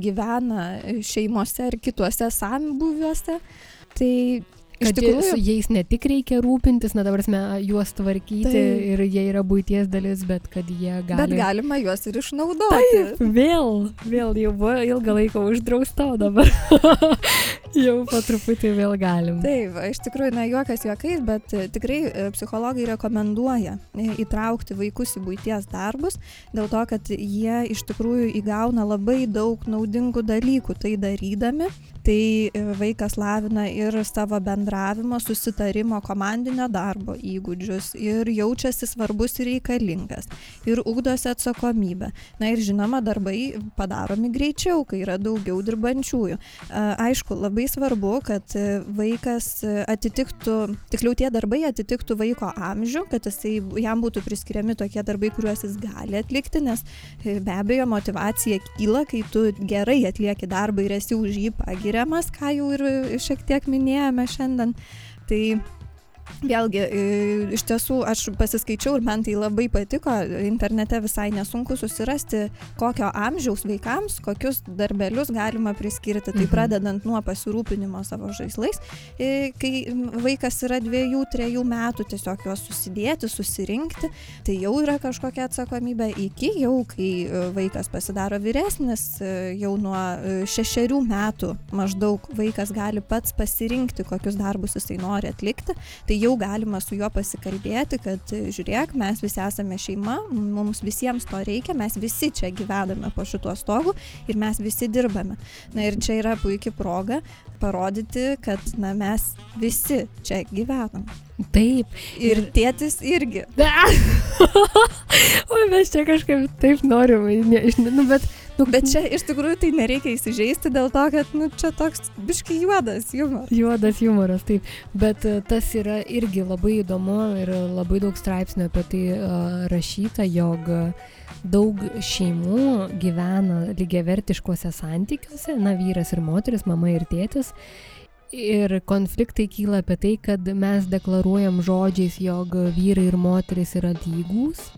gyvena šeimose ir kituose sambuviuose. Tai iš tikrųjų su jais ne tik reikia rūpintis, na dabar mes juos tvarkyti Taip. ir jie yra būties dalis, bet kad jie gali. Bet galima juos ir išnaudoti. Vėl, vėl jau buvo ilgą laiką uždrausta, dabar (laughs) Jau po truputį vėl galim. Taip, iš tikrųjų, na, juokas juokais, bet e, tikrai e, psichologai rekomenduoja e, įtraukti vaikus į būties darbus, dėl to, kad jie iš tikrųjų įgauna labai daug naudingų dalykų tai darydami. Tai vaikas lavina ir savo bendravimo, susitarimo, komandinio darbo įgūdžius ir jaučiasi svarbus ir reikalingas. Ir ugdosi atsakomybę. Na ir žinoma, darbai padaromi greičiau, kai yra daugiau dirbančiųjų. Aišku, labai svarbu, kad vaikas atitiktų, tiksliau tie darbai atitiktų vaiko amžių, kad jisai, jam būtų priskiriami tokie darbai, kuriuos jis gali atlikti, nes be abejo motivacija kyla, kai tu gerai atlieki darbą ir esi už jį pagiręs skiriamas, ką jau ir šiek tiek minėjome šiandien. Tai Vėlgi, iš tiesų aš pasiskaičiau ir man tai labai patiko, internete visai nesunku susirasti, kokio amžiaus vaikams, kokius darbelius galima priskirti. Tai mhm. pradedant nuo pasirūpinimo savo žaislais, kai vaikas yra dviejų, trejų metų, tiesiog juos susidėti, susirinkti, tai jau yra kažkokia atsakomybė iki jau, kai vaikas pasidaro vyresnis, jau nuo šešerių metų maždaug vaikas gali pats pasirinkti, kokius darbus jisai nori atlikti. Tai jau galima su juo pasikalbėti, kad žiūrėk, mes visi esame šeima, mums visiems to reikia, mes visi čia gyvename po šituo stogu ir mes visi dirbame. Na ir čia yra puikia proga parodyti, kad na, mes visi čia gyvenam. Taip. Ir tėtis irgi. (laughs) o mes čia kažkaip taip norim, ne, nu, bet (laughs) bet čia iš tikrųjų tai nereikia įsižeisti dėl to, kad nu, čia toks biški juodas humoras. Juodas humoras, taip. Bet uh, tas yra irgi labai įdomu ir labai daug straipsnių apie tai uh, rašyta, jog daug šeimų gyvena lygiavertiškuose santykiuose, na vyras ir moteris, mama ir tėtis. Ir konfliktai kyla apie tai, kad mes deklaruojam žodžiais, jog vyrai ir moteris yra lygūs,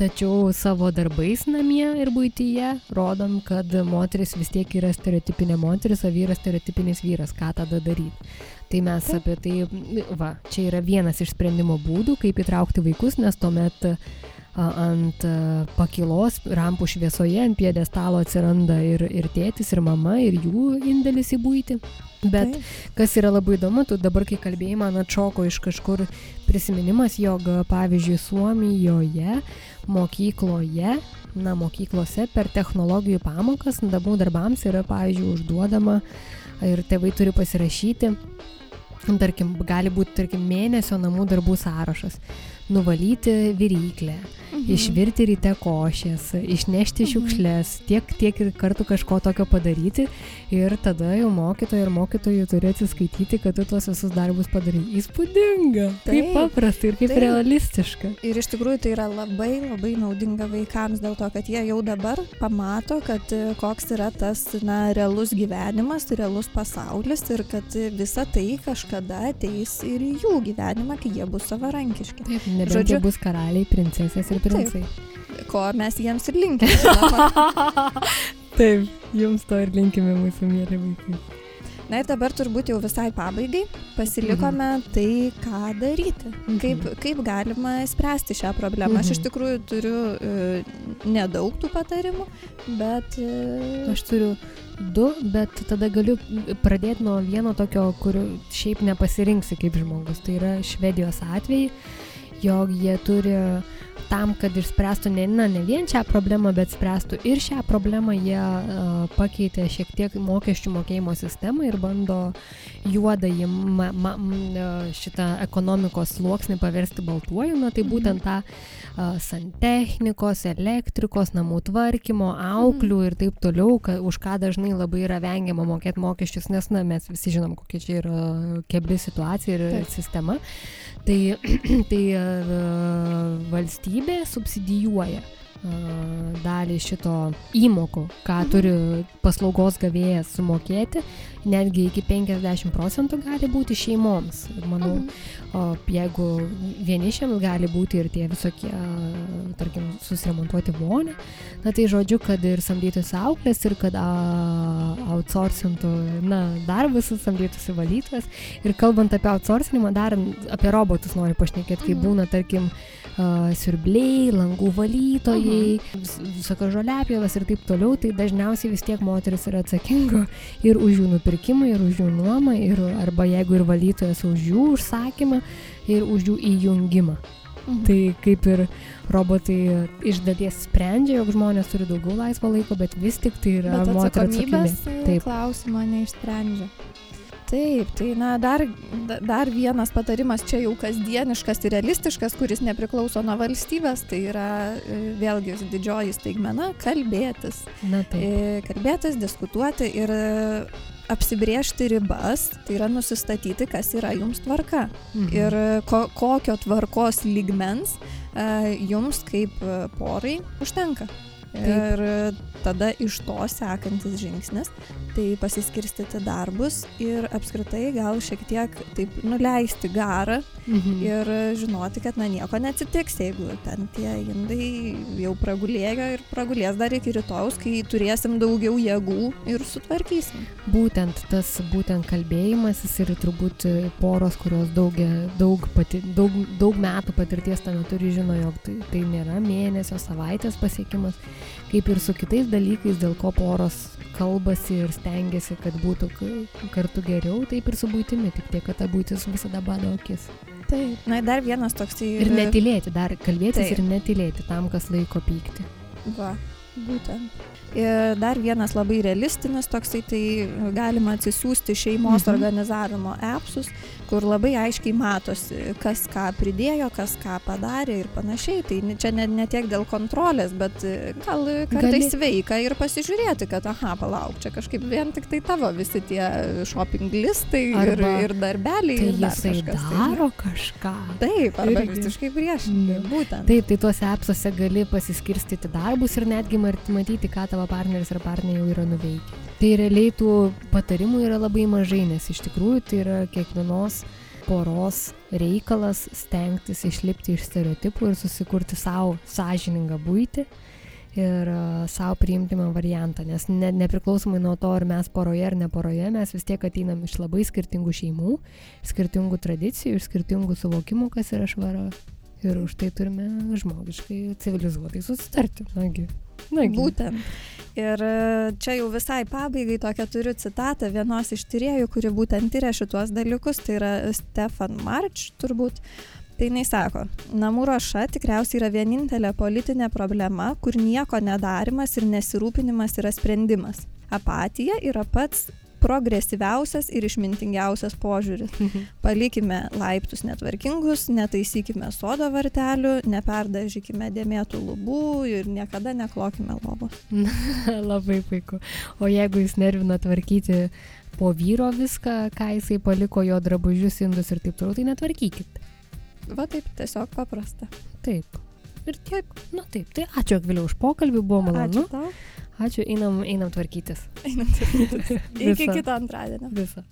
Tačiau savo darbais namie ir būtyje rodom, kad moteris vis tiek yra stereotipinė moteris, o vyras stereotipinis vyras. Ką tada daryti? Tai mes apie tai, va, čia yra vienas iš sprendimo būdų, kaip įtraukti vaikus, nes tuomet ant pakilos rampų šviesoje, ant piedestalo atsiranda ir, ir tėtis, ir mama, ir jų indėlis į būti. Bet Taip. kas yra labai įdomu, tu dabar, kai kalbėjai, man atšoko iš kažkur prisiminimas, jog, pavyzdžiui, Suomijoje mokykloje, na, mokyklose per technologijų pamokas namų darbams yra, pavyzdžiui, užduodama ir tėvai turi pasirašyti, tarkim, gali būti, tarkim, mėnesio namų darbų sąrašas nuvalyti viryklę, mhm. išvirti ryte košės, išnešti mhm. šiukšlės, tiek, tiek ir kartų kažko tokio padaryti ir tada jau mokytojai ir mokytojai turi atsiskaityti, kad tu tuos visus darbus padarai. Įspūdinga, taip, taip paprasta ir kaip taip. realistiška. Ir iš tikrųjų tai yra labai labai naudinga vaikams dėl to, kad jie jau dabar pamato, kad e, koks yra tas na, realus gyvenimas, realus pasaulis ir kad visa tai kažkada ateis ir į jų gyvenimą, kai jie bus savarankiški. Taip, Nebent Žodžiu, bus karaliai, princesės ir princai. Taip, ko mes jiems ir linkime. (laughs) Taip, jums to ir linkime mūsų mėly vaikai. Na ir dabar turbūt jau visai pabaigai pasilikome mhm. tai, ką daryti, mhm. kaip, kaip galima spręsti šią problemą. Mhm. Aš iš mhm. tikrųjų turiu uh, nedaug tų patarimų, bet... Uh, aš turiu du, bet tada galiu pradėti nuo vieno tokio, kur šiaip nepasirinksi kaip žmogus. Tai yra Švedijos atvejai jog jie turi tam, kad išspręstų ne, na, ne vien šią problemą, bet spręstų ir šią problemą, jie uh, pakeitė šiek tiek mokesčių mokėjimo sistemą ir bando juodąjį ma, ma, šitą ekonomikos sluoksnį paversti baltuoju, na tai mhm. būtent tą uh, santechnikos, elektrikos, namų tvarkymo, auklių mhm. ir taip toliau, ka, už ką dažnai labai yra vengiama mokėti mokesčius, nes na, mes visi žinom, kokia čia yra kebli situacija ir taip. sistema. Tai, (clears throat) tai valstybė valstybė subsidijuoja dalį šito įmokų, ką turi paslaugos gavėjas sumokėti, netgi iki 50 procentų gali būti šeimoms. Manau, mhm. o jeigu vienišiams gali būti ir tie visokie, tarkim, susiremontuoti vonę, na tai žodžiu, kad ir samdytųsi auklės ir kad outsourcintų, na, darbus samdytųsi valytojas. Ir kalbant apie outsourcinimą, dar apie robotus noriu pašnekėti, kai mhm. būna, tarkim, uh, siurbliai, langų valytojai, ūkiai, vis- visokios žoliapjovas ir taip toliau, tai dažniausiai vis tiek moteris yra atsakinga ir už jų nupirkimą, ir už jų nuomą, ir, arba jeigu ir valytojas už jų užsakymą, ir už jų įjungimą. Mhm. Tai kaip ir robotai iš dalies sprendžia, jog žmonės turi daugiau laisvo laiko, bet vis tik tai yra moterio atsakomybė. e, Taip. klausimo neišsprendžia. Taip, tai na dar, da- dar vienas patarimas čia jau kasdieniškas ir realistiškas, kuris nepriklauso nuo valstybės, tai yra e, vėlgi didžioji staigmena - kalbėtis. Na taip. E, Kalbėtis, diskutuoti ir apsibriežti ribas, tai yra nusistatyti, kas yra jums tvarka Mhm. ir ko, kokio tvarkos lygmens e, jums kaip e, porai užtenka. Ir e, tada iš to sekantis žingsnis, tai pasiskirstyti darbus ir apskritai gal šiek tiek taip nuleisti garą Mhm. ir žinoti, kad na nieko neatsitiks, jeigu ten tie indai jau pragulėjo ir pragulės dar iki rytojus, kai turėsim daugiau jėgų ir sutvarkysim. Būtent tas būtent kalbėjimasis ir turbūt poros, kurios daug, daug, pati, daug, daug metų patirties tame turi, žino, jog tai, tai nėra mėnesio, savaitės pasiekimas, kaip ir su kitais dalykais, dėl ko poros kalbasi ir stengiasi, kad būtų kartu geriau, taip ir su būtimi, tik tiek, kad ta būtis visada bado akis. Taip. Na ir dar vienas toksai. Ir netilėti, dar kalbėtis Taip. ir netilėti tam, kas laiko pykti. Va, būtent. Ir dar vienas labai realistinis toksai, tai galima atsisiųsti šeimos Mhm. organizavimo appsus, kur labai aiškiai matosi, kas ką pridėjo, kas ką padarė ir panašiai. Tai ne- čia ne, ne tiek dėl kontrolės, bet e, gal kartais sveika ir pasižiūrėti, kad, aha, palauk, čia kažkaip vien tik tai tavo visi tie shopping listai ir, ir darbeliai. Tai ir dar kažkas, tai, daro kažką. Taip, arba Irgi. visiškai priešingai. Mm. Būtent. Taip, tai tuose apsuose gali pasiskirstyti darbus ir netgi mat- matyti, ką tavo partneris ar partnerė jau yra nuveikę. Tai realiai tų patarimų yra labai mažai, nes iš tikrųjų tai yra kiekvienos poros reikalas stengtis išlipti iš stereotipų ir susikurti savo sąžiningą būtį ir uh, savo priimtimą variantą, nes ne, nepriklausomai nuo to, ar mes poroje ar ne poroje, mes vis tiek ateinam iš labai skirtingų šeimų, skirtingų tradicijų ir skirtingų suvokimų, kas yra švara. Ir už tai turime žmogiškai civilizuotai susitarti. Nagi. Nagi. Būtent. Ir e, čia jau visai pabaigai tokią turiu citatą vienos iš tyriejų, kuri būtent tyria šituos dalykus, tai yra Stefan March turbūt. Tai jinai sako, namų ruoša tikriausiai yra vienintelė politinė problema, kur nieko nedarimas ir nesirūpinimas yra sprendimas. Apatija yra pats progresyviausias ir išmintingiausias požiūris. Palikime laiptus netvarkingus, netaisykime sodo vartelių, neperdažykime dėmėtų lubų ir niekada neklokime lovos. (laughs) Labai puiku. O jeigu jis nervina tvarkyti po vyro viską, ką jisai paliko jo drabužius, indus ir taip toliau, tai netvarkykit. Va taip, tiesiog paprasta. Taip. Ir tiek. Na taip, tai ačiū Akviliau už pokalbį, buvo malonu. Ačiū tau. Ačiū, einam, einam tvarkytis. Einam tvarkytis. (laughs) Iki kito antradienio. Visą.